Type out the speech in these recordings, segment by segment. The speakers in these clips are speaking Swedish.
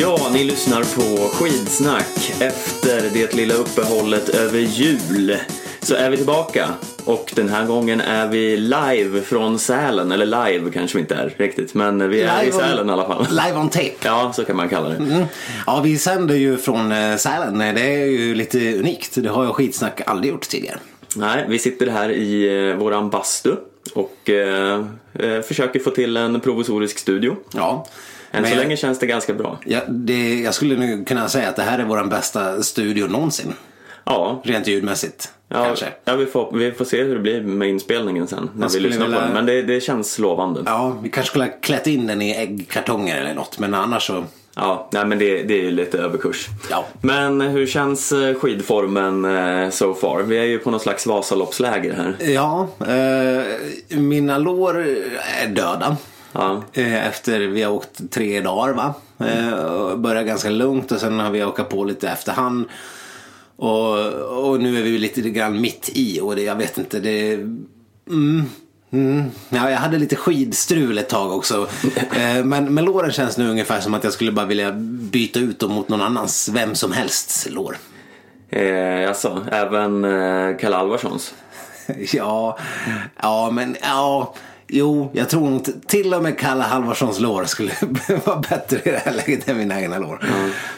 Ja, ni lyssnar på Skidsnack. Efter det lilla uppehållet över jul så är vi tillbaka. Och den här gången är vi live från Sälen. Eller live kanske vi inte är riktigt, men vi är i on- Sälen i alla fall. Live on tape. Ja, så kan man kalla det. Mm. Ja, vi sänder ju från eh, Sälen. Det är ju lite unikt. Det har jag skitsnack aldrig gjort tidigare. Nej, vi sitter här i eh, våran bastu och eh, eh, försöker få till en provisorisk studio. Ja. Än Men så länge känns det ganska bra. Ja, det, jag skulle nu kunna säga att det här är vår bästa studio någonsin. Ja, Rent ljudmässigt. ja, Kanske. ja vi, får, vi får se hur det blir med inspelningen sen när vi lyssnar på vilja- den. Men det, det känns lovande. Ja, vi kanske skulle ha klätt in den i äggkartonger eller något. Men annars så... Ja, nej men det, det är ju lite överkurs. Ja. Men hur känns eh, skidformen eh, so far? Vi är ju på någon slags Vasaloppsläger här. Ja, eh, mina lår är döda. Ja. Eh, Efter vi har åkt tre dagar va. Eh, och Började ganska lugnt och sen har vi åkat på lite efterhand. Och, och nu är vi lite grann mitt i och det, jag vet inte det... Mm, mm. Ja, jag hade lite skidstrul ett tag också. Eh, men, men låren känns nu ungefär som att jag skulle bara vilja byta ut dem mot någon annans, vem som helst lår. Eh, alltså, även eh, Kalle Alvarssons. Ja, ja men ja. Jo, jag tror nog till och med Kalle Halvarssons lår skulle vara bättre i det här läget än mina egna lår.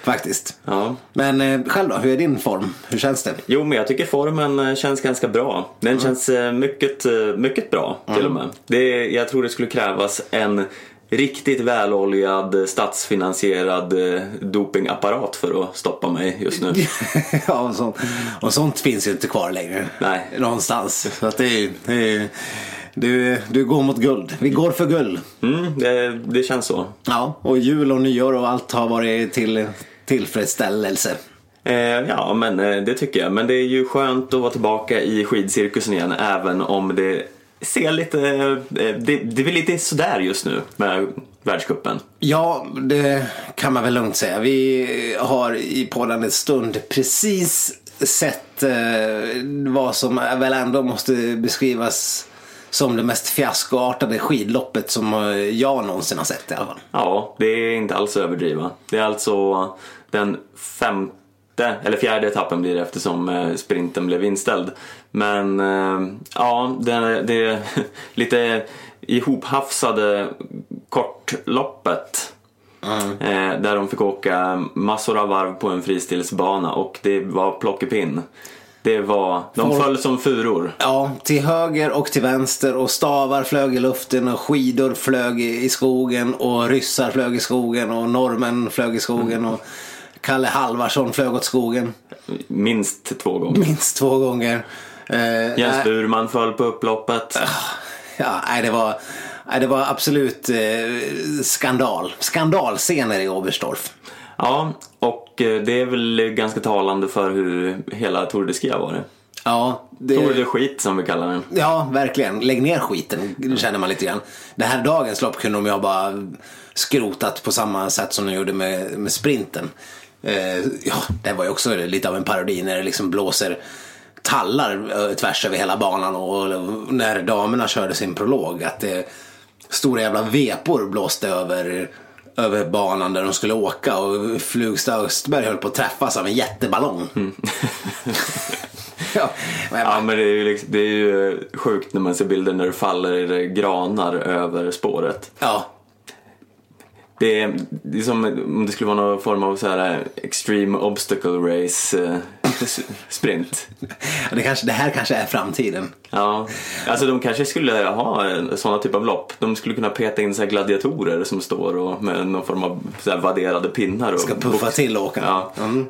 Faktiskt. Ja. Men eh, själv då, hur är din form? Hur känns det? Jo, men jag tycker formen eh, känns ganska bra. Den känns eh, mycket, mycket bra till och med. Det, jag tror det skulle krävas en riktigt väloljad statsfinansierad dopingapparat för att stoppa mig just nu. ja, och sånt, och sånt finns ju inte kvar längre. Nej. Någonstans. Så att det är. Det är, du, du går mot guld. Vi går för guld. Mm, det, det känns så. Ja, och jul och nyår och allt har varit till tillfredsställelse. Eh, ja, men eh, det tycker jag. Men det är ju skönt att vara tillbaka i skidcirkusen igen även om det ser lite... Eh, det, det är lite sådär just nu med världscupen. Ja, det kan man väl lugnt säga. Vi har i podden stund precis sett eh, vad som väl ändå måste beskrivas som det mest fiaskoartade skidloppet som eh, jag någonsin har sett i alla fall. Ja, det är inte alls överdriva. Det är alltså den femte, eller fjärde etappen blir det eftersom eh, sprinten blev inställd. Men eh, ja, det, det lite ihophafsade kortloppet. Eh, där de fick åka massor av varv på en fristilsbana och det var plockepinn. Det var, de Folk- föll som furor. Ja, till höger och till vänster och stavar flög i luften och skidor flög i i skogen och ryssar flög i skogen och norrmän flög i skogen och Kalle Halvarsson flög åt skogen Minst två gånger. minst två gånger. Eh, Jens. Burman föll på upploppet. Ja, nej, det var, nej, det var absolut eh, skandal. Skandalscener i Oberstdorf. Ja, och eh, det är väl ganska talande för hur hela Tour de Ski har varit. Ja, det, Tour de skit som vi kallar den. ja, verkligen. Lägg ner skiten, känner man lite grann. Det här dagens lopp kunde de ju ha bara skrotat på samma sätt som de gjorde med, med sprinten. Eh, ja, det var ju också lite av en parodi när det liksom blåser tallar eh, tvärs över hela banan och, och när damerna körde sin prolog att det stora jävla vepor blåste över över banan där de skulle åka och Flugstad Östberg höll på att träffas av en jätteballong. ja, men Ja, men det är, ju liksom, det är ju sjukt när man ser bilder när det faller granar över spåret. ja, Det är, det är som om det skulle vara någon form av så här extreme obstacle race eh, sprint. det, kanske, det här kanske är framtiden. Ja, alltså de kanske skulle ha sådana typ av lopp. De skulle kunna peta in så gladiatorer som står och med någon form av så vadderade pinnar. Och Ska puffa till åkarna. Ja. Mm.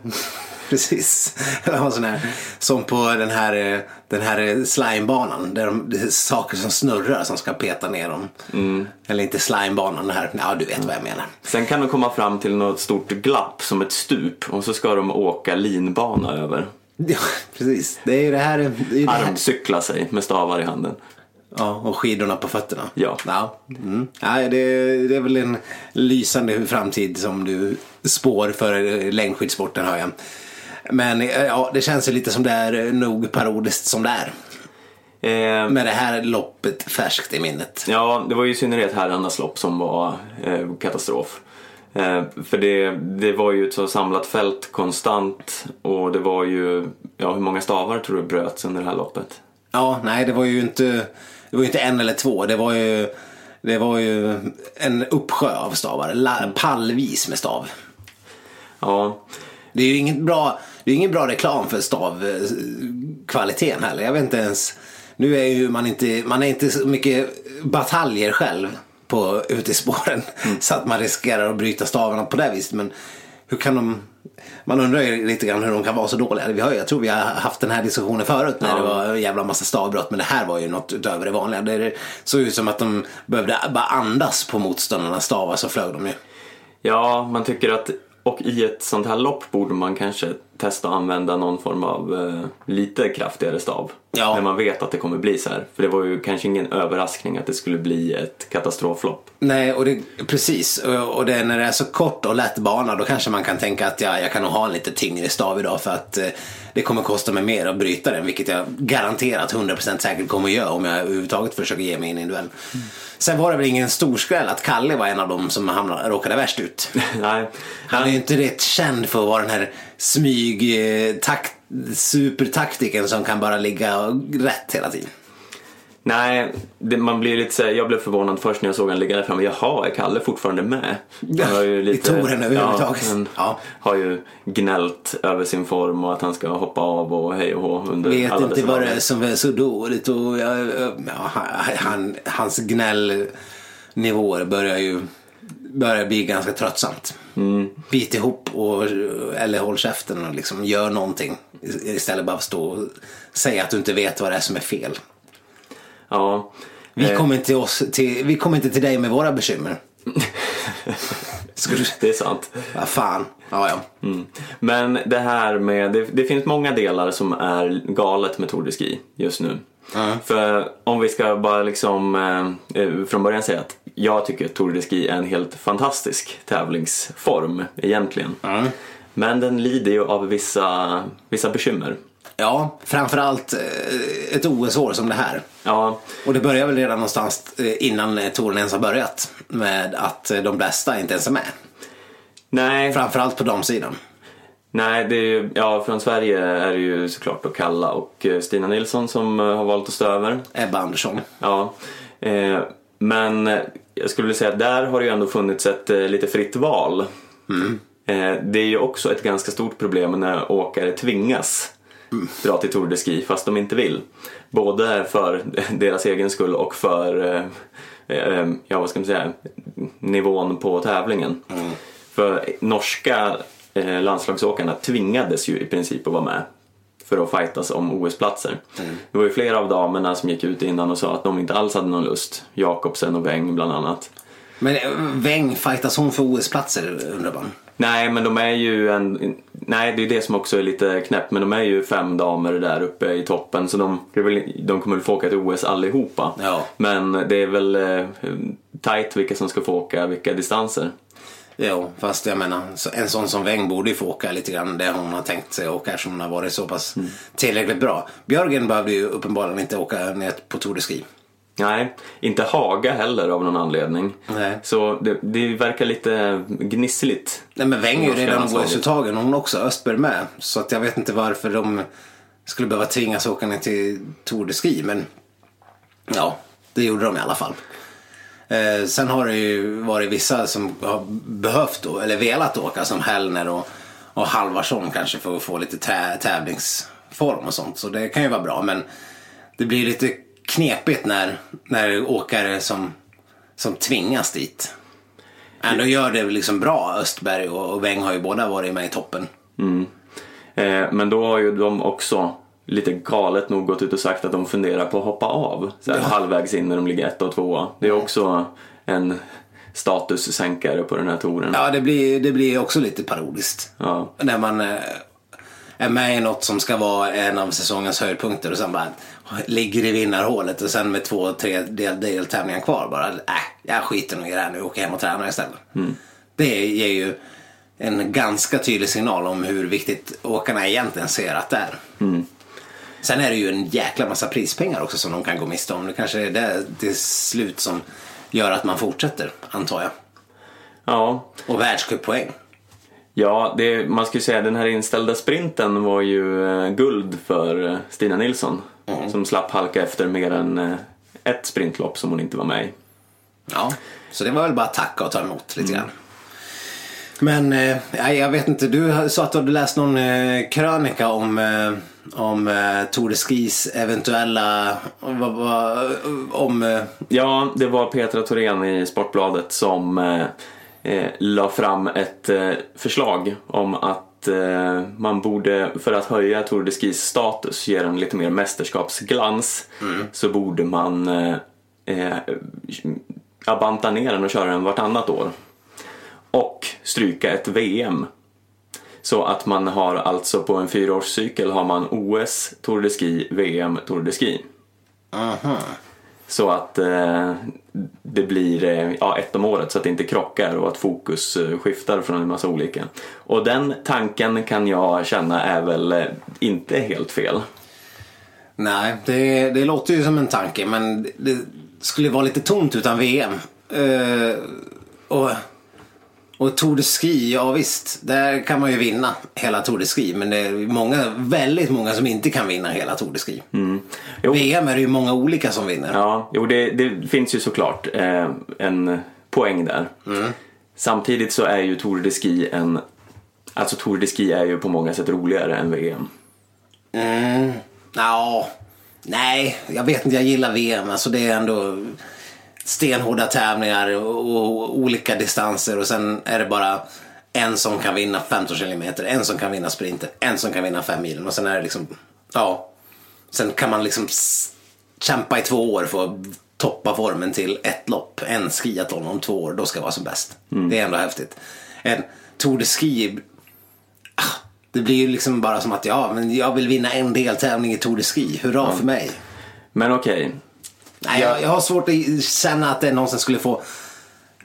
Precis. Sån här, som på den här, eh, den här eh, slimebanan. Där de, det är saker som snurrar som ska peta ner dem. Mm. Eller inte slimebanan, det här. Ja, du vet vad jag menar. Sen kan de komma fram till något stort glapp som ett stup och så ska de åka linbana över. Ja, precis. Det är ju det här. Det är det här. Armcykla sig med stavar i handen. Ja, och skidorna på fötterna. Ja. ja. Mm. ja det, det är väl en lysande framtid som du spår för längdskidsporten hör jag. Men eh, ja, det känns ju lite som det är eh, nog parodiskt som det är. Eh, Med det här loppet färskt i minnet. ja, det var ju i synnerhet herrarnas lopp som var eh, katastrof. Eh, för det, det var ju ett så samlat fält konstant och det var ju, ja hur många stavar tror du bröts under det här loppet? Ja, nej det var ju inte, det var ju inte en eller två. Det var ju, det var ju en uppsjö av stavar. La, pallvis med stav. Ja, Det är ju inget bra, det är ingen bra reklam för stavkvaliteten heller. Jag vet inte ens. Nu är ju man inte, man är inte så mycket bataljer själv på, ute i spåren. Så att man riskerar att bryta stavarna på det viset. Men hur kan de, man undrar ju lite grann hur de kan vara så dåliga. Vi har, jag tror vi har haft den här diskussionen förut när Ja. det var en jävla massa stavbrott. Men det här var ju något utöver det vanliga. Det såg ut som att de behövde bara andas på motståndarnas stavar så flög de ju. ja man tycker att, och i ett sånt här lopp borde man kanske testa att använda någon form av eh, lite kraftigare stav. Ja. När man vet att det kommer bli så här. För det var ju kanske ingen överraskning att det skulle bli ett katastroflopp. Nej, och det, precis. Och det, när det är så kort och lätt bana då kanske man kan tänka att ja, jag kan nog ha en lite tyngre stav idag för att eh, det kommer kosta mig mer att bryta den. Vilket jag garanterat 100% säkert kommer att göra om jag överhuvudtaget försöker ge mig in i en duell. Sen var det väl ingen stor skräll att Kalle var en av dem som hamnade, råkade värst ut. Nej, Han är ju inte rätt känd för att vara den här smyg eh, takt, supertaktiken som kan bara ligga rätt hela tiden. Nej, det, man blir lite så här, jag blev förvånad först när jag såg han ligga där framme. Jaha, är Kalle fortfarande med? Han har ju I touren överhuvudtaget. Ja, Ja. har ju gnällt över sin form och att han ska hoppa av och hej och hå under vet alla inte vad det är som är så dåligt och ja, han, hans gnällnivåer börjar ju börjar bli ganska tröttsamt. Bit ihop och, eller håll käften och liksom gör någonting istället bara för att stå och säga att du inte vet vad det är som är fel. Ja. Vi Eh, kommer inte till, oss, till, vi kommer inte till dig med våra bekymmer. Det är sant. vad fan. Ja, ja. Mm. Men det här med, det, det finns många delar som är galet med Tour de Ski just nu. För om vi ska bara liksom eh, eh, från början säga att jag tycker att Tour de Ski är en helt fantastisk tävlingsform egentligen. Men den lider ju av vissa, vissa bekymmer. ja, framförallt eh, ett OS-år som det här. Ja, Och det börjar väl redan någonstans eh, innan eh, touren ens har börjat. Med att de bästa inte ens är med. nej, Framförallt på damsidan. nej det är ju, ja, från Sverige är det ju såklart då Kalla och Stina Nilsson som har valt att stå över. Ebba Andersson. Ja, eh, men jag skulle vilja säga att där har det ju ändå funnits ett eh, lite fritt val. Eh, det är ju också ett ganska stort problem när åkare tvingas dra till Tour de Ski fast de inte vill. Både för deras egen skull och för eh, eh, ja, vad ska man säga, nivån på tävlingen. För norska eh, landslagsåkarna tvingades ju i princip att vara med för att fightas om OS-platser. Det var ju flera av damerna som gick ut innan och sa att de inte alls hade någon lust. Jakobsen och Weng bland annat. Men eh, Weng, fightas hon för OS-platser undrar man? Nej, men de är ju en... Nej, det är det som också är lite knäppt. Men de är ju fem damer där uppe i toppen. Så de, de kommer väl få åka till OS allihopa. Ja. Men det är väl eh, tight vilka som ska få åka vilka distanser. Jo, fast jag menar en sån som Weng borde ju få åka lite grann det hon har tänkt sig åka eftersom hon har varit så pass tillräckligt bra. Björgen behövde ju uppenbarligen inte åka ner på Tour de Ski. Nej, inte Haga heller av någon anledning. Nej. Så det, det verkar lite gnissligt. Nej men Weng är ju redan. OS-uttagen hon också, Östberg med. Så att jag vet inte varför de skulle behöva tvingas åka ner till Tour de Ski. Men ja, det gjorde de i alla fall. Eh, sen har det ju varit vissa som har behövt eller velat åka som Hellner och, och Halvarsson kanske för att få lite tä- tävlingsform och sånt. Så det kan ju vara bra men det blir lite knepigt när, när åkare som, som tvingas dit ändå gör det liksom bra. Östberg och, Weng har ju båda varit med i toppen. Eh, men då har ju de också lite galet nog gått ut och sagt att de funderar på att hoppa av. Så här, Halvvägs in när de ligger ett och tvåa. Det är också en statussänkare på den här touren. Ja, det blir, det blir också lite parodiskt. Ja. När man eh, är med i något som ska vara en av säsongens höjdpunkter och sen bara ligger i vinnarhålet och sen med två, tre del, deltävlingar kvar bara, äh, jag skiter nog i det här nu och åker hem och tränar istället. Det ger ju en ganska tydlig signal om hur viktigt åkarna egentligen ser att det är. Sen är det ju en jäkla massa prispengar också som de kan gå miste om. Det kanske är det till slut som gör att man fortsätter, antar jag. Ja, Och världscuppoäng. ja det, man skulle säga den här inställda sprinten var ju eh, guld för eh, Stina Nilsson. Som slapp halka efter mer än eh, ett sprintlopp som hon inte var med i. Ja, så det var väl bara att tacka och ta emot lite grann. Men eh, jag vet inte, du sa att du hade läst någon eh, krönika om, eh, om eh, Tour de Skis eventuella, vad, vad, om, eh, Ja, det var Petra Thorén i Sportbladet som eh, eh, la fram ett eh, förslag om att eh, man borde, för att höja Tour de Skis status, ge den lite mer mästerskapsglans, så borde man eh, banta ner den och köra den vartannat år. Och stryka ett VM. Så att man har alltså på en fyraårscykel har man OS, Tour de Ski, VM, Tour de Ski. aha. Så att eh, det blir eh, ja, ett om året så att det inte krockar och att fokus eh, skiftar från en massa olika. Och den tanken kan jag känna är väl eh, inte helt fel. Nej, det, det låter ju som en tanke men det skulle vara lite tomt utan VM. Eh, och, och Tour de Ski, ja visst, där kan man ju vinna hela Tour de Ski. Men det är många, väldigt många som inte kan vinna hela Tour de Ski. Jo. VM är det ju många olika som vinner. Ja, jo, det, det finns ju såklart eh, en poäng där. Samtidigt så är ju Tour de Ski en... Alltså Tour de Ski är ju på många sätt roligare än VM. Mm. Ja, nej, jag vet inte, jag gillar VM. Alltså det är ändå stenhårda tävlingar och, olika distanser och sen är det bara en som kan vinna 15 kilometer, en som kan vinna sprinten, en som kan vinna fem milen och sen är det liksom, ja. Sen kan man liksom kämpa i två år för att toppa formen till ett lopp. En skiathlon om två år, då ska vara som bäst. Det är ändå häftigt. En Tour de Ski ah, det blir ju liksom bara som att ja, men jag vill vinna en deltävling i Tour de Ski. Hurra för mig. Men okej, Nej, jag, jag har svårt att känna att det någonsin skulle få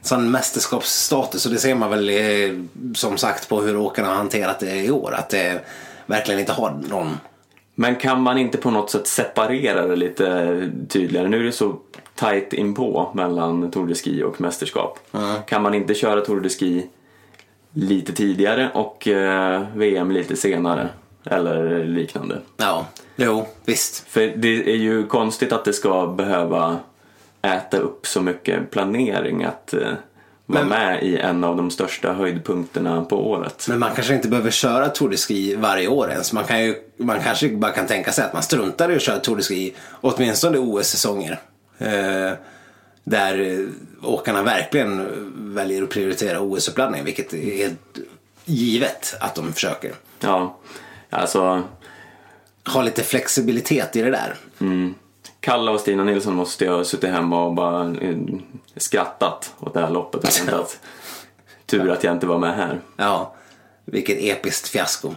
sån mästerskapsstatus och det ser man väl eh, som sagt på hur åkarna har hanterat det i år. Att det verkligen inte har någon. Men kan man inte på något sätt separera det lite tydligare? Nu är det så tajt inpå mellan Tour de Ski och mästerskap. Kan man inte köra Tour de Ski lite tidigare och eh, VM lite senare? Eller liknande. Ja, jo, visst. För det är ju konstigt att det ska behöva äta upp så mycket planering att eh, vara Men- med i en av de största höjdpunkterna på året. Men man kanske inte behöver köra Tour de Ski varje år ens. Man, kan ju, man kanske bara kan tänka sig att man struntar i att köra Tour de Ski åtminstone OS-säsonger. Eh, där åkarna verkligen väljer att prioritera OS-uppladdning, vilket är helt givet att de försöker. Ja, alltså Ha lite flexibilitet i det där. Kalle och Stina Nilsson måste ju ha suttit hemma och bara eh, skrattat åt det här loppet och tänkt att tur att jag inte var med här. Ja, vilket episkt fiasko.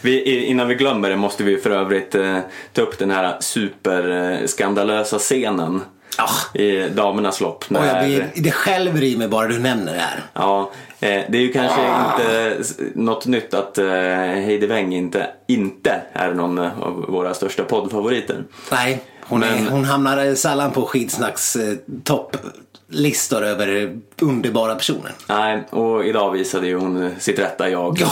Vi, i- innan vi glömmer det måste vi för övrigt eh, ta upp den här superskandalösa scenen Ah. i damernas lopp. Och jag När, blir, det skälver i mig bara du nämner det här. ja, eh, det är ju kanske inte s- något nytt att eh, Heidi Weng inte, inte är någon av våra största poddfavoriter. Nej, hon, Men- är, hon hamnar sällan på skitsnacks eh, topplistor över underbara personer. Nej, och idag visade ju hon sitt rätta jag. Ja.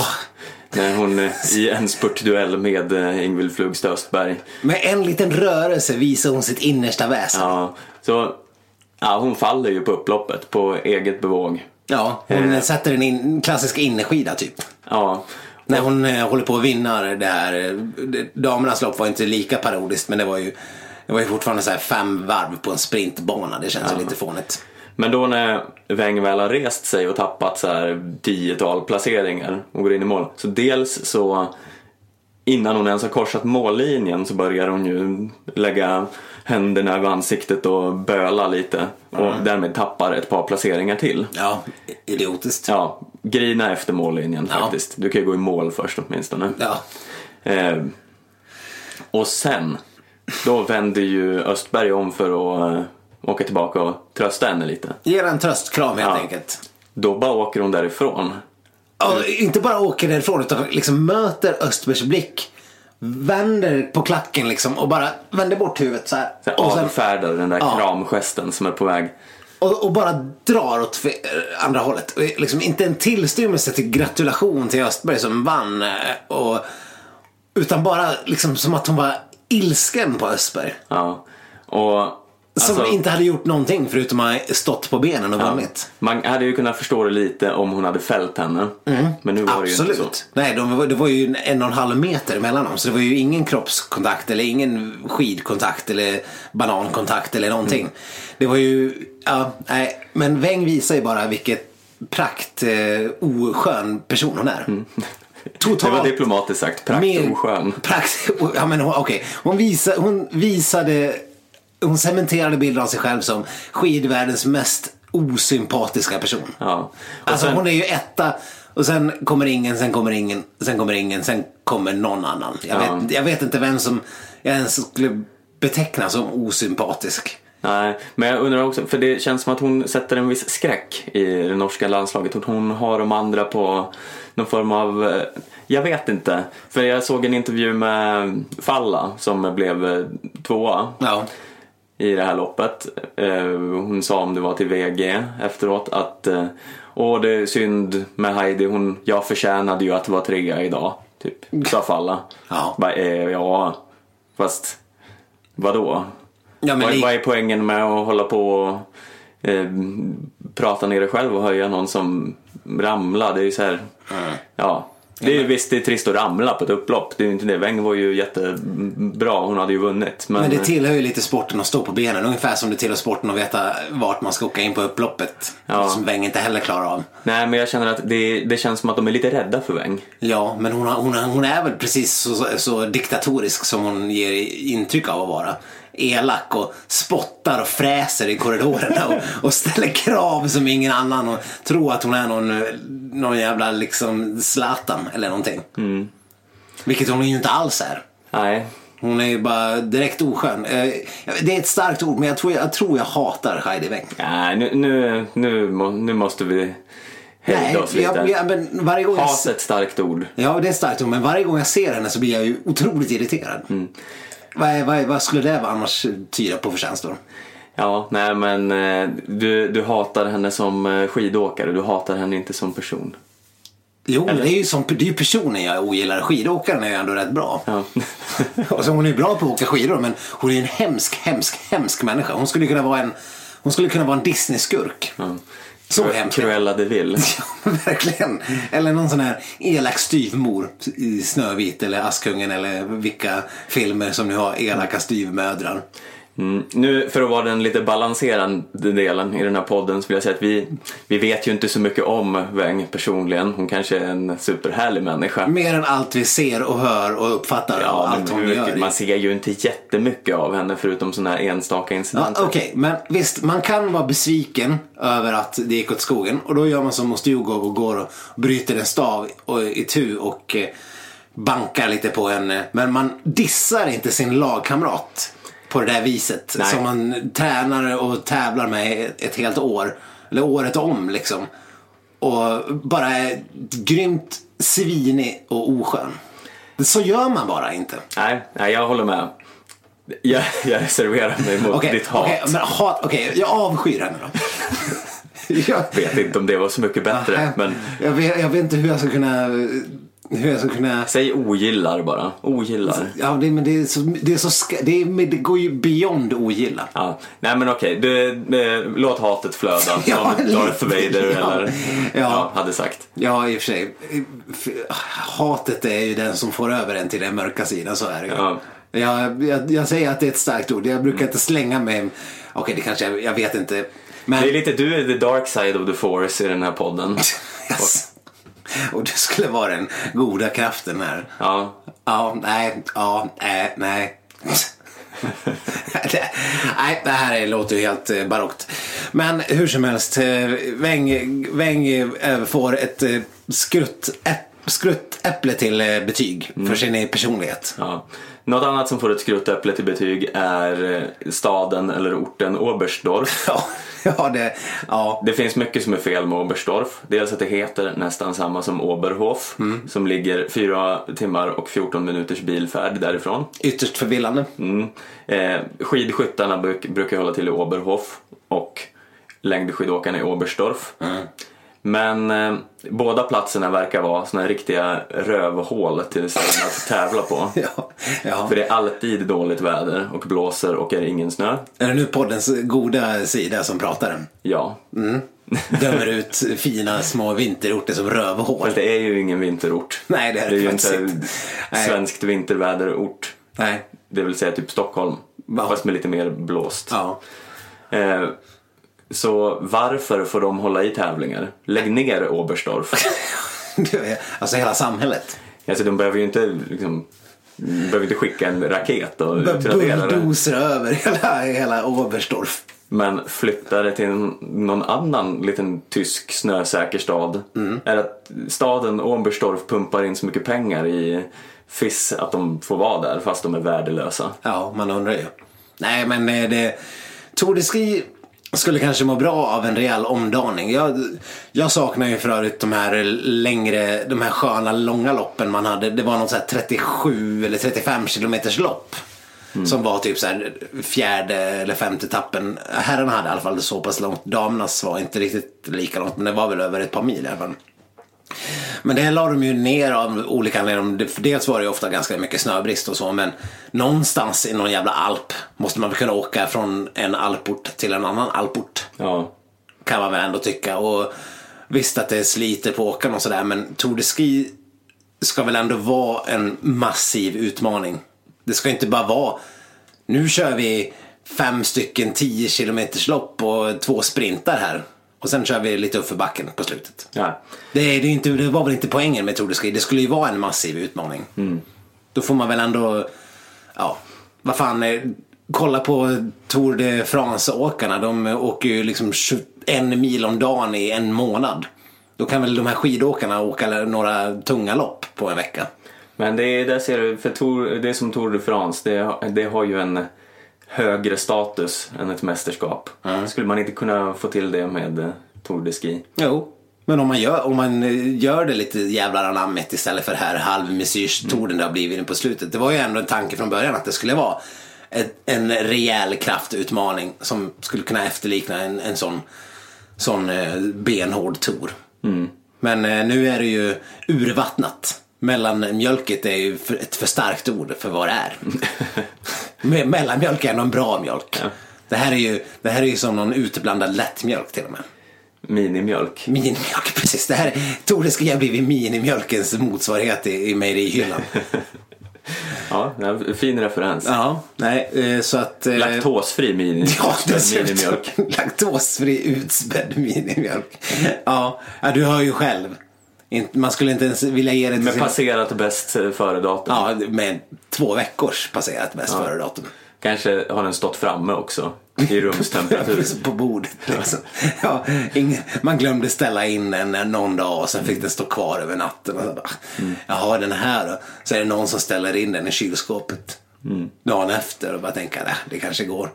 När hon eh, i en spurtduell med eh, Ingvild Flugstad Östberg. Med en liten rörelse visar hon sitt innersta väsen. Ja, så ja, hon faller ju på upploppet på eget bevåg. Ja, hon Eh. sätter en in, klassisk innerskida typ. Ja, När hon eh, håller på att vinna det här. eh, Damernas lopp var inte lika parodiskt men det var ju, det var ju fortfarande så här fem varv på en sprintbana. Det känns ju lite fånigt. Men då när Weng väl har rest sig och tappat så här tiotal placeringar och går in i mål. Så dels så innan hon ens har korsat mållinjen så börjar hon ju lägga händerna över ansiktet och böla lite och därmed tappar ett par placeringar till. Ja, idiotiskt. Ja, grina efter mållinjen Ja. faktiskt. Du kan ju gå i mål först åtminstone. Ja. Eh, och sen, då vänder ju Östberg om för att eh, åka tillbaka och trösta henne lite. Ge en tröstkram helt Ja. enkelt. Då bara åker hon därifrån. Ja, inte bara åker därifrån utan liksom möter Östbergs blick. Vänder på klacken liksom och bara vänder bort huvudet så här. Här, och sen, avfärdar den där Ja. kramgesten som är på väg. och, och bara drar åt fe- andra hållet. Liksom inte en tillstymmelse till gratulation till Östberg som vann. eh, Och, utan bara liksom som att hon var ilsken på Östberg. Ja. Och, Som alltså, inte hade gjort någonting förutom att stått på benen och vunnit. Man hade ju kunnat förstå det lite om hon hade fällt henne. Men nu var det ju inte så. Mm. Absolut. Nej, de, det var ju en, och en halv meter mellan dem. Så det var ju ingen kroppskontakt eller ingen skidkontakt eller banankontakt eller någonting. Mm. Det var ju, ja, nej. Men Weng visar ju bara vilket prakt eh, oskön person hon är. Mm. Det Totalt. var diplomatiskt sagt. Prakt mer- oskön. Prakt, ja, men okej. Hon, visa, hon visade, hon cementerade bilden av sig själv som skidvärldens mest osympatiska person. Ja. Och Alltså sen, hon är ju etta och sen kommer ingen, sen kommer ingen, sen kommer ingen, sen kommer någon annan. Jag, Ja. vet, jag vet inte vem som jag ens skulle beteckna som osympatisk. Nej, men jag undrar också, för det känns som att hon sätter en viss skräck i det norska landslaget. Hon har de andra på någon form av, eh, jag vet inte. För jag såg en intervju med Falla som blev eh, tvåa Ja. I det här loppet. Eh, Hon sa om det var till VG efteråt att eh, Åh, det är synd med Heidi, hon, jag förtjänade ju att vara trea idag. Typ, sa Falla. Ja. Bara, eh, ja, fast vadå? Ja, men vad, vad är poängen med att hålla på och eh, prata ner dig själv och höja någon som ramlar? Det är ju så här, ja. Det är ju visst det är trist att ramla på ett upplopp. Det är ju inte det. Weng var ju jättebra. Hon hade ju vunnit. Men, Men det tillhör ju lite sporten att stå på benen. Ungefär som det tillhör sporten att veta vart man ska åka in på upploppet. Ja. Som Weng inte heller klarar av. Nej, men jag känner att det, det känns som att de är lite rädda för Weng. Ja, men hon, har, hon, har, hon är väl precis så, så, så diktatorisk som hon ger intryck av att vara. Elak och spottar och fräser i korridorerna och, och ställer krav som ingen annan och tror att hon är någon, någon jävla liksom Zlatan eller någonting. Vilket hon ju inte alls är. Nej, Hon är ju bara direkt oskön. Eh, Det är ett starkt ord men jag tror jag, tror jag hatar Heidi Weng. Nej nu, nu, nu, nu måste vi hejda oss lite. jag, jag, men varje gång jag, Hat är ett starkt ord. Ja, det är ett starkt ord, men varje gång jag ser henne så blir jag ju otroligt irriterad. Vad, vad, vad skulle det vara annars tyda på för känslor? Ja, nej men eh, du, du hatar henne som eh, skidåkare, du hatar henne inte som person. Jo, Eller? det är ju som, det är personen jag ogillar. Skidåkaren är ju ändå rätt bra. Ja. Och så hon är ju bra på att åka skidor, men hon är en hemsk, hemsk, hemsk människa. Hon skulle kunna vara en, hon skulle kunna vara en Disney-skurk. Så Cru- hemsk. Cruella de Vil. Ja, verkligen. Eller någon sån här elak styvmor i Snövit eller Askungen eller vilka filmer som nu har elaka styvmödrar. Mm. Nu för att vara den lite balanserande delen i den här podden så vill jag säga att vi, vi vet ju inte så mycket om Weng personligen. Hon kanske är en superhärlig människa. Mer än allt vi ser och hör och uppfattar och Ja, allt hon hur gör. mycket, man ser ju inte jättemycket av henne förutom sådana här enstaka Ja, incidenter. Okej, men visst, man kan vara besviken över att det gick åt skogen. Och då gör man som Mostjugov och går och bryter en stav och, i tu och eh, bankar lite på henne. Men man dissar inte sin lagkamrat på det där viset. Nej. Som man tränar och tävlar med ett, helt år. Eller året om liksom. Och bara är grymt svinig och oskön. Så gör man bara inte. Nej, nej, jag håller med. Jag, jag reserverar mig mot Okej, ditt hat. okej, men hat, okej, jag avskyr henne då. jag, vet inte om det var så mycket bättre. Men jag, vet, jag vet inte hur jag ska kunna... Hur jag ska kunna... säg ogillar bara. Ogillar. Ja, det, men det, är så, det, är så, ska- det, är, det går ju beyond ogilla. Ja. Nej men okej, du, du, låt hatet flöda Ja, som Darth Vader ja. eller Ja. ja, hade sagt. Ja, i och för sig. Hatet är ju den som får över en till den mörka sidan, så är det ju. Ja. Jag, jag, jag säger att det är ett starkt ord. Jag brukar inte slänga mig... Okej, det kanske jag, jag vet inte. Men... Det är lite, du är the dark side of the force i den här podden. Yes. Och du skulle vara den goda kraften här. Ja, Ja, nej, ja, nej, nej. det, nej, det här är- låter ju helt eh, barockt. Men hur som helst, eh, Weng, Weng eh, får ett skrutt, äpp, skruttäpple till eh, betyg för sin personlighet. ja. Något annat som får ett skruttäpple till betyg är eh, staden eller orten Oberstdorf. Ja, ja, det, ja. Det finns mycket som är fel med Oberstdorf. Dels att det heter nästan samma som Oberhof som ligger 4 timmar och 14 minuters bilfärd därifrån. ytterst förvillande. Mm. Eh, skidskyttarna bruk, brukar hålla till i Oberhof och längdskidåkarna i Oberstdorf. Men eh, båda platserna verkar vara såna här riktiga rövhål till ställen att tävla på. Ja, ja. För det är alltid dåligt väder och blåser och är ingen snö. Är det nu poddens goda sida som pratar? Ja. Dömer ut fina små vinterorter som rövhål. Fast det är ju ingen vinterort. Nej, det är Det är det ju faktiskt inte svenskt vinterväderort. Nej. Det vill säga typ Stockholm. Ja. Fast med lite mer blåst. Ja. Eh, så varför får de hålla i tävlingar? Lägg ner Oberstdorf. alltså hela samhället. alltså de behöver ju inte liksom, behöver inte skicka en raket och utradera det. Bulldozer över hela, hela Oberstdorf. Men flytta det till någon annan liten tysk snösäker stad. Mm. Är att staden Oberstdorf pumpar in så mycket pengar i FIS att de får vara där fast de är värdelösa. Ja, man undrar ju. Nej, men eh, det... Tour de Ski skulle kanske må bra av en rejäl omdaning. Jag, jag saknar ju för övrigt de här längre, de här sköna långa loppen man hade. Det var något så här 37 eller 35 kilometers lopp. Som var typ så här fjärde eller femte tappen. Herrarna hade i alla fall så pass långt. Damernas var inte riktigt lika långt men det var väl över ett par mil i alla fall. Men det la de ju ner av olika anledningar. Dels var det ju ofta ganska mycket snöbrist och så men någonstans i någon jävla alp måste man väl kunna åka från en alport till en annan alport. Ja, Kan man väl ändå tycka. Och visst att det sliter på åkarna och sådär men Tour de Ski ska väl ändå vara en massiv utmaning. Det ska inte bara vara nu kör vi fem stycken 10 kilometers lopp och två sprintar här. Och sen kör vi lite uppför backen på slutet. ja. Det, är, det, är inte, det var väl inte poängen med Tour de Ski. Det skulle ju vara en massiv utmaning. Då får man väl ändå, ja, vad fan. eh, Kolla på Tour de France-åkarna. De åker ju liksom 21 mil om dagen i en månad. Då kan väl de här skidåkarna åka några tunga lopp på en vecka. Men det är, där ser du, för Tour, det är som Tour de France, det, det har ju en högre status än ett mästerskap. Skulle man inte kunna få till det med eh, Tour de Ski? Jo. Men om man gör, om man eh, gör det lite jävlar anammet istället för här halvmesyrstouren det har blivit på slutet. Det var ju ändå en tanke från början att det skulle vara ett, en rejäl kraftutmaning som skulle kunna efterlikna en, en sån, sån eh, benhård tour. Men eh, nu är det ju urvattnat. Mellanmjölket är ju ett för starkt ord för vad det är. Me- Mellanmjölk är en bra mjölk. Det, här är ju, det här är ju som någon utblandad lättmjölk till och med. Minimjölk. Minimjölk, precis. Det här, Tore ska ha blivit minimjölkens motsvarighet i, i mejerihyllan. Ja, ja, fin referens. Ja, nej, eh, så att... eh, Laktosfri mini, Ja, minimjölk. Laktosfri utspädd minimjölk. Ja, ja, du hör ju själv. Man skulle inte ens vilja ge det till Med sin... passerat bäst före datum. Ja, med två veckors passerat bäst före datum. Kanske har den stått framme också i rumstemperatur. På bordet liksom. Ja, ingen, man glömde ställa in den en någon dag och sen fick den stå kvar över natten. Och så bara, Jaha, den här då? Så är det någon som ställer in den i kylskåpet dagen efter och bara tänker, nej, det kanske går.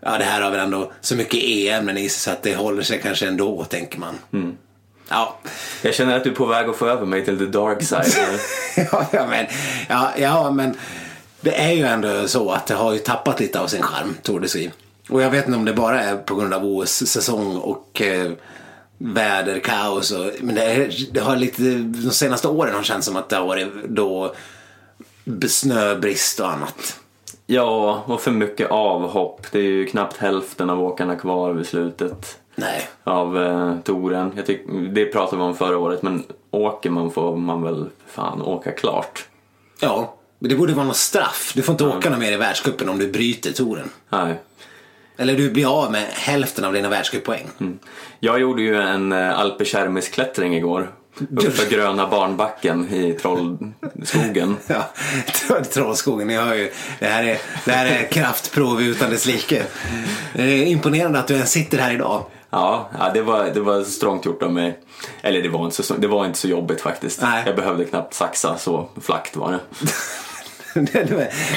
Ja, det här har väl ändå så mycket e-ämnen i sig så att det håller sig kanske ändå, tänker man. Ja. Jag känner att du är på väg att få över mig till the dark side. ja, men, ja, ja, men det är ju ändå så att det har ju tappat lite av sin charm, Tour de Ski. Och jag vet inte om det bara är på grund av OS-säsong och eh, väderkaos. Och, men det, är, det har lite, de senaste åren har det känts som att det har varit då snöbrist och annat. ja, och för mycket avhopp. Det är ju knappt hälften av åkarna kvar vid slutet Nej. av eh, touren. Jag tyck, det pratade vi om förra året, men åker man får man väl fan åka klart. Ja, men det borde vara något straff. Du får inte åka något mer i världscupen om du bryter touren. Nej. Eller du blir av med hälften av dina världscuppoäng. Jag gjorde ju en eh, alpeskärmisklättring igår. Uppför gröna barnbacken i Trollskogen. Ja, Trollskogen, ni hör ju. Det här är, det här är kraftprov utan dess like. Det är imponerande att du ens sitter här idag. Ja, ja det, var, det var strångt gjort av mig. Eller det var inte så, det var inte så jobbigt faktiskt. Nej. Jag behövde knappt saxa, så flackt var det.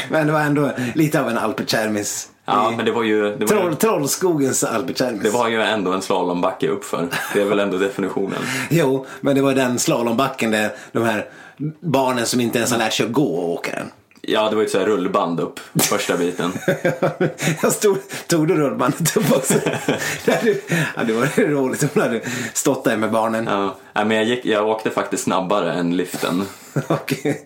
Men det var ändå lite av en Alpecärmis. Ja, men det var ju... Det var, Troll, Trollskogens Alpecärmis. det var ju ändå en slalombacke uppför. Det är väl ändå definitionen. Jo, men det var den slalombacken där de här barnen som inte ens har lärt sig att gå åka den. Ja, det var ju ett så här rullband upp första biten. jag stod, tog du rullbandet upp också? ja, det var roligt om du hade stått där med barnen. Ja, men jag, gick, jag åkte faktiskt snabbare än liften Okej.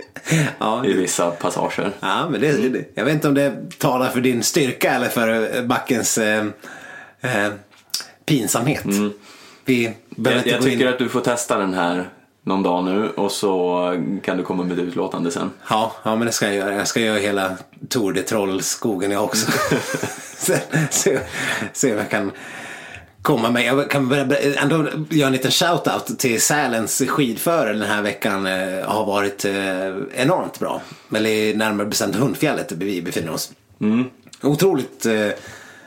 ja, i vissa passager. ja, men det, det, jag vet inte om det talar för din styrka eller för eh, backens eh, eh, pinsamhet. Vi behöver Jag, jag tycker att du får testa den här någon dag nu och så kan du komma med ett utlåtande sen. Ja, ja, men det ska jag göra. Jag ska göra hela Tour de Trollskogen jag också. se, se, se om jag kan komma med. Jag kan ändå göra en liten shout-out till Sälens skidförare den här veckan. Eh, har varit eh, enormt bra. Eller närmare bestämt Hundfjället där vi befinner oss. Otroligt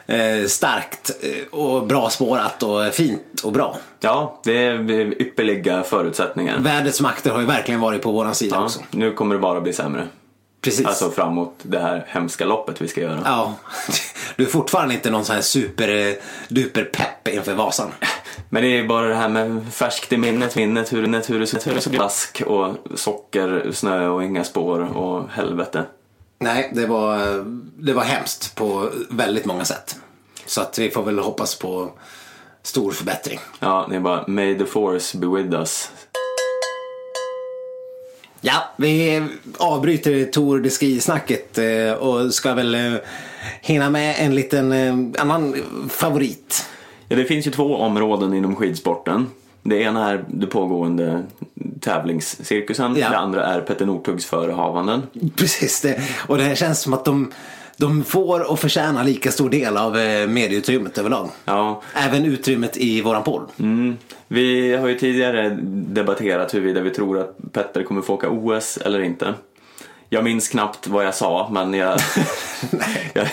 eh, starkt eh, och bra spårat och fint och bra. Ja, det är ypperliga förutsättningar. Vädrets makter har ju verkligen varit på våran sida Ja, också. nu kommer det bara bli sämre. Precis. Alltså framåt det här hemska loppet vi ska göra. Ja, du är fortfarande inte någon sån här super eh, duper pepp inför Vasan. Men det är bara det här med färskt i minnet, minnet, hur, hur, hur, hur det så blir vask och socker, snö och inga spår och helvete. Nej, det var, det var hemskt på väldigt många sätt. Så att vi får väl hoppas på stor förbättring. Ja, det är bara May the force be with us. Ja, vi avbryter Tour de Ski-snacket eh, och ska väl eh, hinna med en liten eh, annan favorit. Ja, det finns ju två områden inom skidsporten. Det ena är det pågående tävlingscirkusen. Ja. Det andra är Petter Northugs förehavanden. Precis det. Och det känns som att de, de får och förtjänar lika stor del av eh, medieutrymmet överlag. Ja, Även utrymmet i våran podd. mm. Vi har ju tidigare debatterat huruvida vi tror att Petter kommer få åka OS eller inte. Jag minns knappt vad jag sa, men jag, jag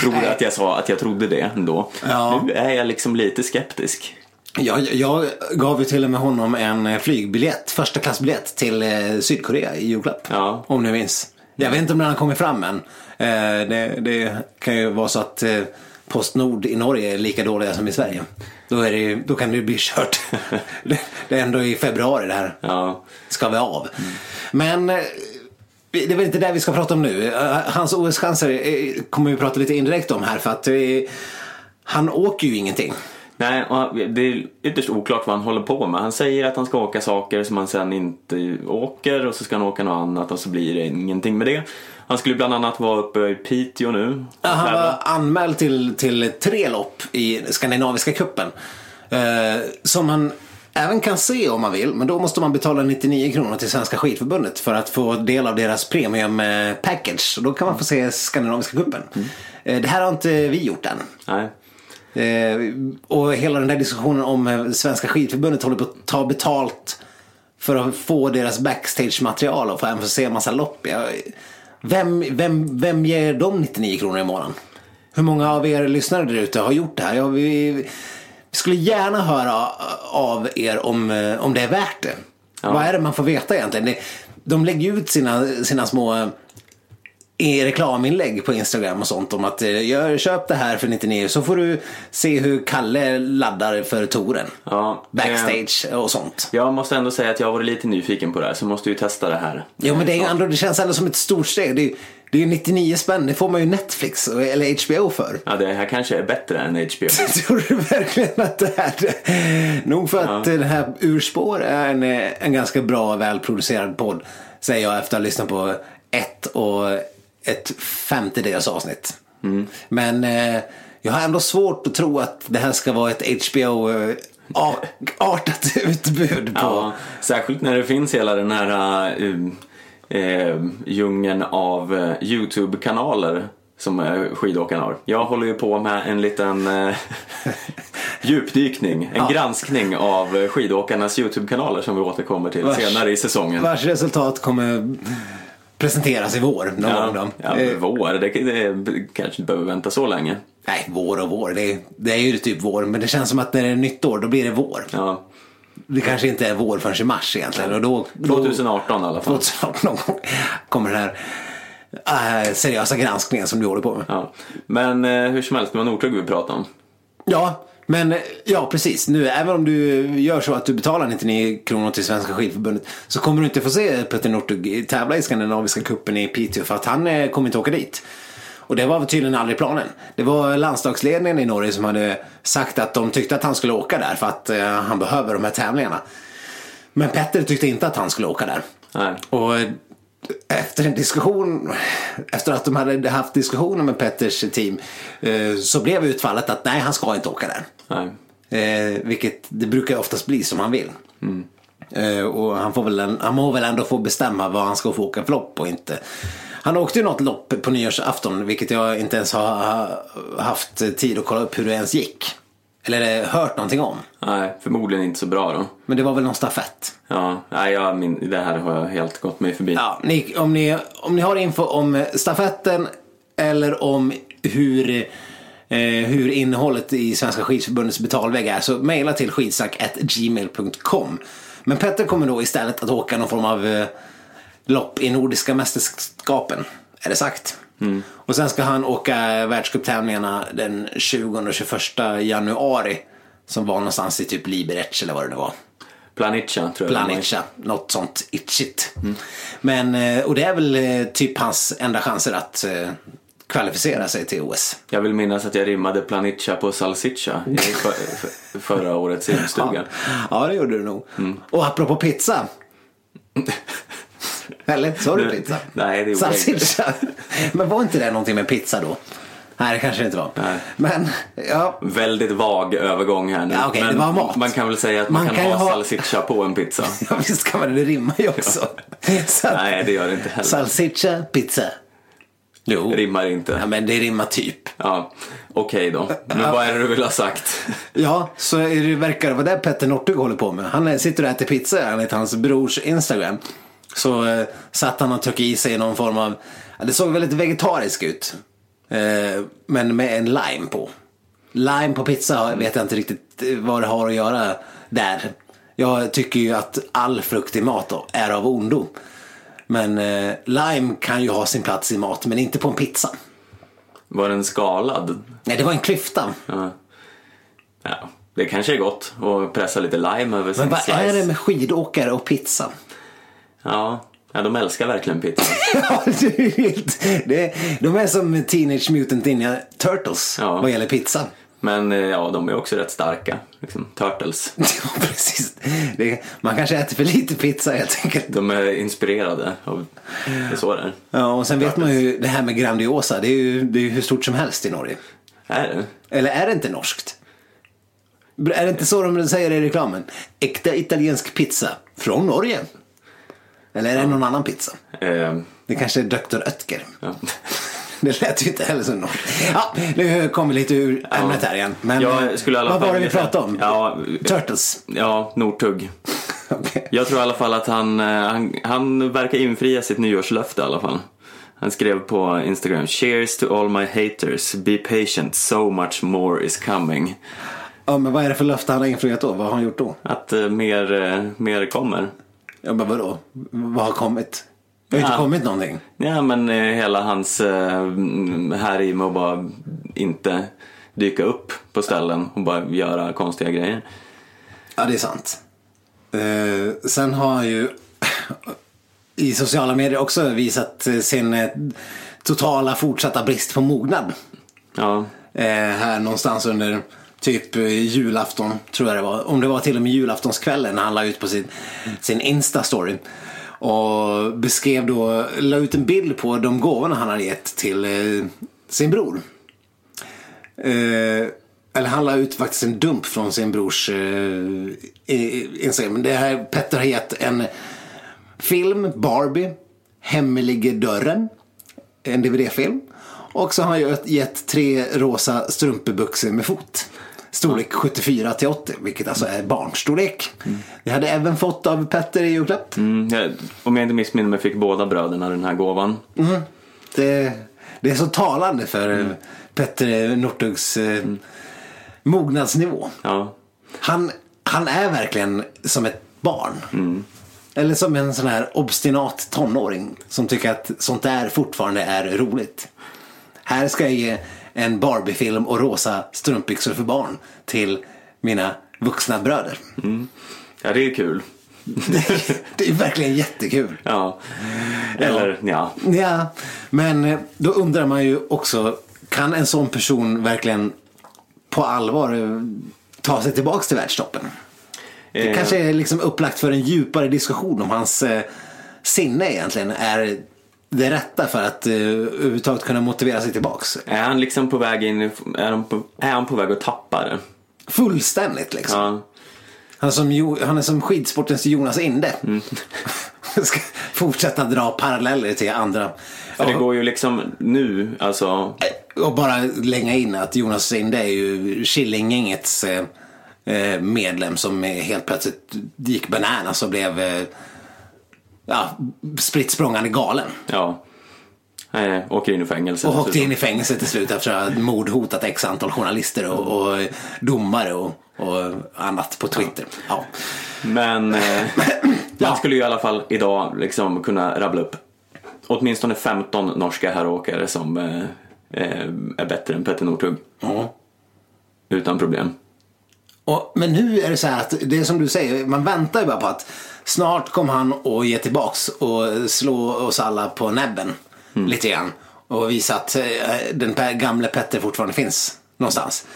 tror att jag sa att jag trodde det ändå. Ja. Nu är jag liksom lite skeptisk. Jag, jag gav ju till och med honom en eh, flygbiljett, första klassbiljett till eh, Sydkorea i julklapp. Ja. Om ni minns. Jag vet inte om den har kommit fram än. Eh, det, det kan ju vara så att Postnord i Norge är lika dåliga som i Sverige. Då, är det, ju- då kan det ju bli kört. det, är ändå i februari det här Ja, ska vi av. Men eh, det är väl inte det vi ska prata om nu. Hans OS-chanser kommer vi prata lite indirekt om här för att han åker ju ingenting. Nej, det är ytterst oklart vad han håller på med. Han säger att han ska åka saker som han sen inte åker och så ska han åka något annat och så blir det ingenting med det. Han skulle bland annat vara uppe i Piteå nu. Ja, Han var anmäld till, till tre lopp i Skandinaviska cupen. Eh, som man även kan se om man vill. Men då måste man betala 99 kronor till Svenska skidförbundet för att få del av deras premium eh, package. Och då kan man få se Skandinaviska cupen. Eh, det här har inte vi gjort än. Nej. Eh, och hela den där diskussionen om eh, Svenska skidförbundet håller på att ta betalt för att få deras backstage-material och få även få se en massa lopp. Vem, vem, vem ger dem 99 kronor i månaden? Hur många av er lyssnare där ute har gjort det här? Ja, vi, vi skulle gärna höra av er om, eh, om det är värt det. Vad är det man får veta egentligen? De lägger ut sina, sina små eh, i reklaminlägg på Instagram och sånt om att eh, jag köp det här för 99 så får du se hur Kalle laddar för touren. Ja, Backstage och sånt. Jag måste ändå säga att jag har varit lite nyfiken på det här så måste ju testa det här. Jo men det, är ju ändå, det känns ändå som ett stort steg. Det är, det är ju 99 spänn, det får man ju Netflix eller HBO för. Ja, det här kanske är bättre än HBO. Tror du verkligen att det är det? Nog för att eh, det här Urspår är en, eh, en ganska bra välproducerad podd. Säger jag efter att ha lyssnat på ett och ett femtedels avsnitt. Men eh, jag har ändå svårt att tro att det här ska vara ett HBO-artat utbud på. Ja, särskilt när det finns hela den här uh, uh, djungeln av uh, YouTube-kanaler som uh, skidåkarna har. Jag håller ju på med en liten uh, djupdykning, en granskning av skidåkarnas YouTube-kanaler som vi återkommer till Vars- senare i säsongen. Vars resultat kommer presenteras i vår någon gång Ja, då. ja, Eh, vår, det, det kanske inte behöver vänta så länge. Nej, vår och vår. Det är, det är ju typ vår. Men det känns som att när det är nytt år, då blir det vår. Ja, Det kanske inte är vår förrän i mars egentligen. Och då, då, 2018 i alla fall. 2018 någon gång kommer den här äh, seriösa granskningen som du håller på med. Ja. Men eh, hur som helst, det var Northug vi pratade om. Ja, Men eh, ja, precis. Nu, även om du gör så att du betalar 99 kronor till Svenska skidförbundet så kommer du inte få se Petter Northug tävla i Skandinaviska cupen i Piteå för att han eh, kommer inte åka dit. Och det var tydligen aldrig planen. Det var landslagsledningen i Norge som hade sagt att de tyckte att han skulle åka där för att eh, han behöver de här tävlingarna. Men Petter tyckte inte att han skulle åka där. Nej. Och eh, efter en diskussion, efter att de hade haft diskussioner med Petters team eh, så blev utfallet att nej, han ska inte åka där. Nej. Eh, vilket det brukar oftast bli som han vill. Eh, och han, får väl en, han må väl ändå få bestämma vad han ska få åka för lopp och inte. Han åkte ju något lopp på nyårsafton vilket jag inte ens har ha- haft tid att kolla upp hur det ens gick. Eller hört någonting om. Nej, förmodligen inte så bra då. Men det var väl någon stafett. Ja, nej, jag, min, det här har jag helt gått mig förbi. Ja, ni, om, ni, om ni har info om stafetten eller om hur, hur innehållet i Svenska skidförbundets betalvägg är så mejla till skidsnack.gmail.com. Men Petter kommer då istället att åka någon form av eh, lopp i Nordiska mästerskapen. Är det sagt? Och sen ska han åka världscuptävlingarna den 20 och 21 januari. Som var någonstans i typ Liberec eller vad det nu var. Planica tror jag. Planica, något sånt itchigt. Men, eh, och det är väl eh, typ hans enda chanser att eh, kvalificera sig till OS. Jag vill minnas att jag rimmade Planica på Salsiccia i för, för, förra årets simstuga. Ja, det gjorde du nog. Och apropå pizza. Eller, sa du pizza? nej, det gjorde. Salsiccia. Men var inte det någonting med pizza då? Nej, det kanske det inte var. Nej. Men, ja. Väldigt vag övergång här nu. Ja, okej, Men det var mat. man kan väl säga att man, Man kan, kan ha, salsiccia på en pizza. ja, visst kan man det. Det rimmar ju också. Så att- Nej, det gör det inte heller. Salsiccia, pizza. Jo. Rimmar inte. Ja, men det rimmar typ. Ja, okej då. Men vad är det du vill ha sagt? Ja, så är det verkar det vara det Petter Northug håller på med. Han sitter och äter pizza enligt hans brors Instagram. Så eh, satt han och tryckte i sig någon form av, det såg väldigt vegetariskt ut. Eh, men med en lime på. Lime på pizza vet jag inte riktigt eh, vad det har att göra där. Jag tycker ju att all frukt i mat då är av ondo. Men eh, lime kan ju ha sin plats i mat, men inte på en pizza. Var den skalad? Nej, det var en klyfta. Ja. ja. Det kanske är gott att pressa lite lime över sin Men vad slice. är det med skidåkare och pizza? Ja. ja, de älskar verkligen pizza. Ja, det är helt, det, de är som Teenage Mutant Ninja Turtles Ja. vad gäller pizza. Men eh, ja, de är också rätt starka. Liksom, turtles. Ja, precis. Det, man kanske äter för lite pizza helt enkelt. De är inspirerade av... Det så det är. Ja, och sen vet man ju det här med Grandiosa. Det är ju, det är ju hur stort som helst i Norge. Är det? Eller är det inte norskt? Är det inte så de säger i reklamen? Äkta italiensk pizza från Norge. Eller är det någon annan pizza? Eh, Det kanske är Dr. Oetker. ja. Det lät ju inte heller så norskt. Ja, nu kommer vi lite ur ämnet här igen. Men Jag skulle alla vad var det vi pratade om? Ja, Turtles. ja Northug. Okej. Jag tror i alla fall att han, eh, han, han verkar infria sitt nyårslöfte i alla fall. Han skrev på Instagram Cheers to all my haters, be patient, so much more is coming. Ja, men vad är det för löfte han har infriat då? Vad har han gjort då? Att eh, mer, eh, mer kommer. Ja, men vadå? Vad har kommit? Det har ju inte kommit någonting. Ja men eh, hela hans eh, här i med att bara inte dyka upp på ställen och bara göra konstiga grejer. Ja, det är sant. Eh, sen har han ju i sociala medier också visat sin totala fortsatta brist på mognad. Ja, här någonstans under typ julafton, tror jag det var. Om det var till och med julaftonskvällen när han la ut på sin, sin Insta-story. Och beskrev då, la ut en bild på de gåvorna han hade gett till eh, sin bror. Eh, eller han la ut faktiskt en dump från sin brors eh, Instagram. Det här, Petter har gett en film, Barbie, Hemlige dörren. En DVD-film. Och så har han gett- gett tre rosa strumpebyxor med fot. Storlek 74 till 80, vilket alltså är barnstorlek. Det hade även fått av Petter i julklapp. mm, jag, om jag inte missminner mig fick båda bröderna den här gåvan. Det, det är så talande för Mm. Petter Northugs eh, mognadsnivå. Ja, Han, han är verkligen som ett barn. Mm. Eller som en sån här obstinat tonåring som tycker att sånt där fortfarande är roligt. Här ska jag ge en Barbie-film och rosa strumpbyxor för barn till mina vuxna bröder. Ja, det är kul. Det är verkligen jättekul. Ja. Eller ja. Ja, men eh, då undrar man ju också, kan en sån person verkligen på allvar eh, ta sig tillbaks till världstoppen? Det Eh, kanske är liksom upplagt för en djupare diskussion om hans sinne egentligen är det rätta för att eh, överhuvudtaget kunna motivera sig tillbaks. Är han liksom på väg in, är han på, är han på väg att tappa det? Fullständigt liksom. Ja. Han, är som, han är som skidsportens Jonas Inde. Mm. Ska fortsätta dra paralleller till andra. För det går ju liksom nu, alltså. Och bara länga in att Jonas Inde är ju Killinggängets eh, eh, medlem som eh, helt plötsligt gick bananas och blev eh, ja, spritt språngande galen. Ja. Eh, åker in i fängelse. Och åkte in i fängelse till slut efter att ha mordhotat x antal journalister och, och domare och, och annat på Twitter. Ja. Men eh, man skulle ju i alla fall idag liksom kunna rabbla upp åtminstone 15 norska herråkare som eh, eh, är bättre än Petter Northug. Ja. Utan problem. Och, men nu är det så här att det är som du säger, man väntar ju bara på att snart kommer han att ge tillbaks och slå oss alla på näbben lite grann. Och visa att eh, den gamle Petter fortfarande finns någonstans.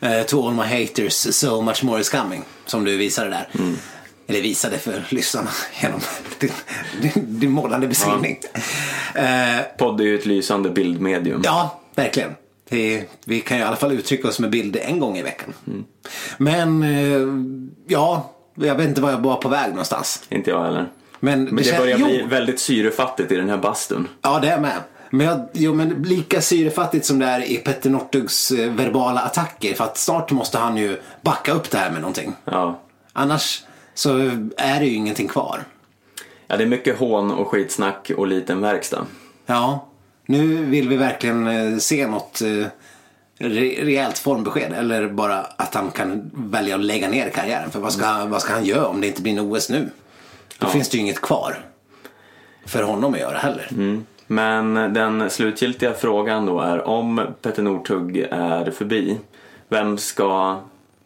Eh, to all my haters, so much more is coming. Som du visade där. Eller visade för lyssnarna genom din, din, din målande beskrivning. Eh, Podd är ju ett lysande bildmedium. Ja, verkligen. Det, vi kan ju i alla fall uttrycka oss med bilder en gång i veckan. Men eh, ja, jag vet inte var jag var på väg någonstans. Inte jag heller. Men, Men det kän- börjar bli väldigt syrefattigt i den här bastun. Ja, det är med. Men, jag, jo, men lika syrefattigt som det är i Petter Northugs eh, verbala attacker. För att snart måste han ju backa upp det här med någonting. Ja. Annars så är det ju ingenting kvar. ja, det är mycket hån och skitsnack och liten verkstad. Ja, nu vill vi verkligen eh, se något eh, re- rejält formbesked. Eller bara att han kan välja att lägga ner karriären. För vad ska, vad ska han göra om det inte blir en OS nu? Då Ja. finns det ju inget kvar för honom att göra heller. Men den slutgiltiga frågan då är om Petter Northug är förbi, vem ska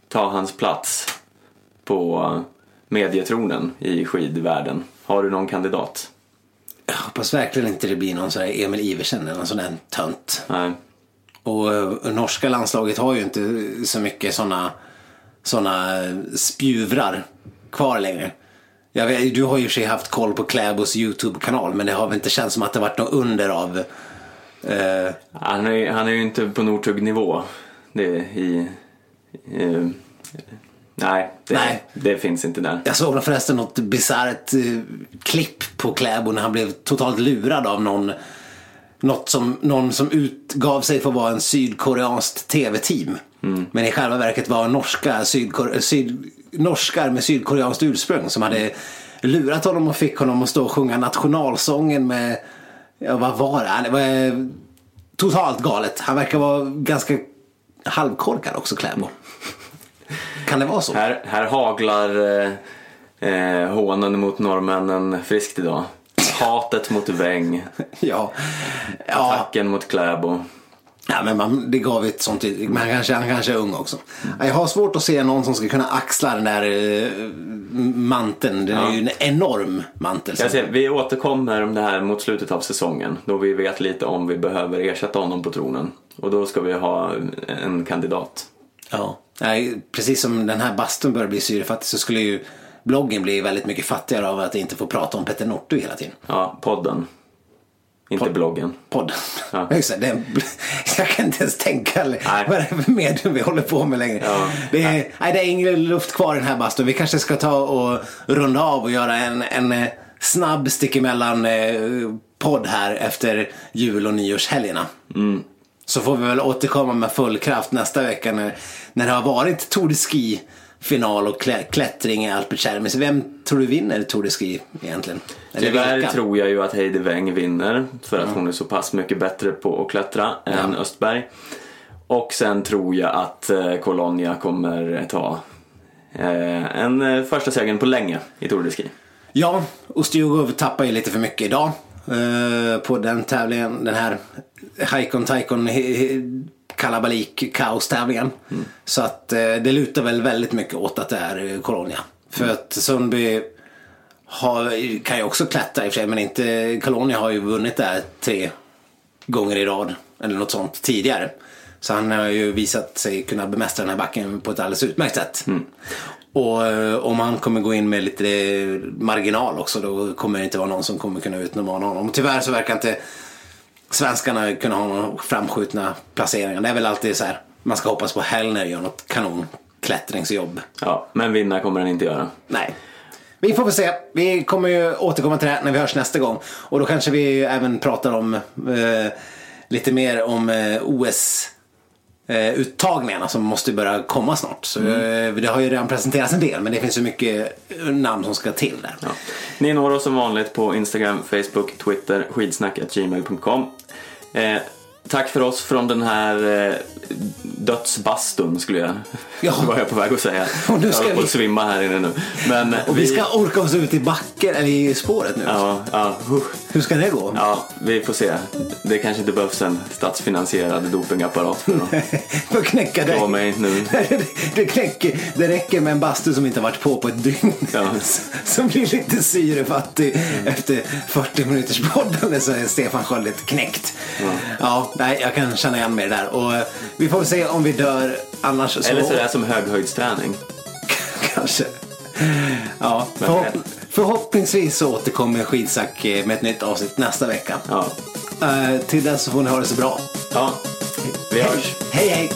ta hans plats på medietronen i skidvärlden? Har du någon kandidat? Jag hoppas verkligen inte det blir någon sån här Emil Iversen eller någon sån där tönt. Nej. Och eh, norska landslaget har ju inte så mycket såna, såna spjuvrar kvar längre. Vet, du har ju i och för sig haft koll på Kläbos YouTube-kanal men det har väl inte känts som att det varit något under av eh, Han är, han är ju inte på Northug-nivå. Det i... eh, nej, det, Nej. det finns inte där. Jag såg förresten något bisarrt eh, klipp på Kläbo när han blev totalt lurad av någon något som, någon som utgav sig för att vara en sydkoreanskt tv-team. Men i själva verket var norska, sydkor- syd, norskar med sydkoreanskt ursprung som hade lurat honom och fick honom att stå och sjunga nationalsången med, ja vad var det? Det var eh, totalt galet. Han verkar vara ganska halvkorkad också Kläbo. Kan det vara så? Här, här haglar eh, eh, hånen mot norrmännen friskt idag. Hatet mot Weng, Ja. ja. attacken mot Kläbo. Ja, men man, det gav ett sånt han kanske, han kanske är ung också. Ja, Jag har svårt att se någon som ska kunna axla den där uh, manteln. Den är ju en enorm mantel. Jag ser, vi återkommer om det här mot slutet av säsongen då vi vet lite om vi behöver ersätta honom på tronen. Och då ska vi ha en kandidat. Ja. Nej, precis som den här bastun börjar bli syrefattig så skulle ju bloggen bli väldigt mycket fattigare av att inte få prata om Petter Northug hela tiden. Ja, podden. Inte Podd. bloggen. Podd. Ja. Just det, jag kan inte ens tänka Nej. vad det är för medium vi håller på med längre. Ja. Det, är, nej, det är ingen luft kvar i den här bastun. Vi kanske ska ta och runda av och göra en, en eh, snabb stick emellan eh, podd här efter jul och nyårshelgerna. Mm. Så får vi väl återkomma med full kraft nästa vecka när, när det har varit Tour de Ski final och klä, klättring i Alpertjärmi. Så vem tror du vinner Tour de Ski egentligen? Eller Tyvärr vilka? tror jag ju att Heidi Weng vinner för att hon är så pass mycket bättre på att klättra än Östberg. Och sen tror jag att eh, Colonia kommer ta eh, en eh, första segern på länge i Tour de Ski. Ja, Ostjugov tappar ju lite för mycket idag. på den tävlingen, den här Haikon Taikon kalabalik kaostävlingen. Mm. Så att eh, det lutar väl väldigt mycket åt att det är eh, Colonia. För Mm. att Sundby har, kan ju också klättra i och för sig men inte, Colonia har ju vunnit där tre gånger i rad eller något sånt tidigare. Så han har ju visat sig kunna bemästra den här backen på ett alldeles utmärkt sätt. Och eh, om han kommer gå in med lite marginal också då kommer det inte vara någon som kommer kunna utmana honom. Och tyvärr så verkar inte svenskarna kunna ha några framskjutna placeringar. Det är väl alltid så här, man ska hoppas på Hellner gör något kanon klättringsjobb. Ja, men vinna kommer den inte göra. Nej. Vi får väl se. Vi kommer ju återkomma till det här när vi hörs nästa gång. Och då kanske vi även pratar om eh, lite mer om eh, OS eh, uttagningarna som måste börja komma snart. Så, eh, det har ju redan presenterats en del men det finns ju mycket namn som ska till där. Ja. Ni når oss som vanligt på Instagram, Facebook, Twitter, skidsnack.gmail.com. Eh, tack för oss från den här eh, dödsbastun skulle jag Ja. var jag på väg att säga. Och nu jag ska på vi- svimma här inne nu. Men Och vi ska orka oss ut i backen, eller i spåret nu. Ja, ja, Hur ska det gå? ja, vi får se. Det kanske inte behövs en statsfinansierad dopingapparat för att För att knäcka dig. mig nu. det, knäcker, det räcker med en bastu som inte har varit på på ett dygn. Ja. Som blir lite syrefattig efter 40 minuters poddande så är Stefan Sköldet knäckt. Ja. Nej, jag kan känna igen mig där. Och eh, vi får väl se om vi dör. Annars så... Eller så är det som höghöjdsträning. Kanske. Ja, förhopp förhoppningsvis så återkommer Skidsack eh, med ett nytt avsnitt nästa vecka. Ja, Eh, till dess så får ni ha det så bra. ja. vi hörs. Hej hej!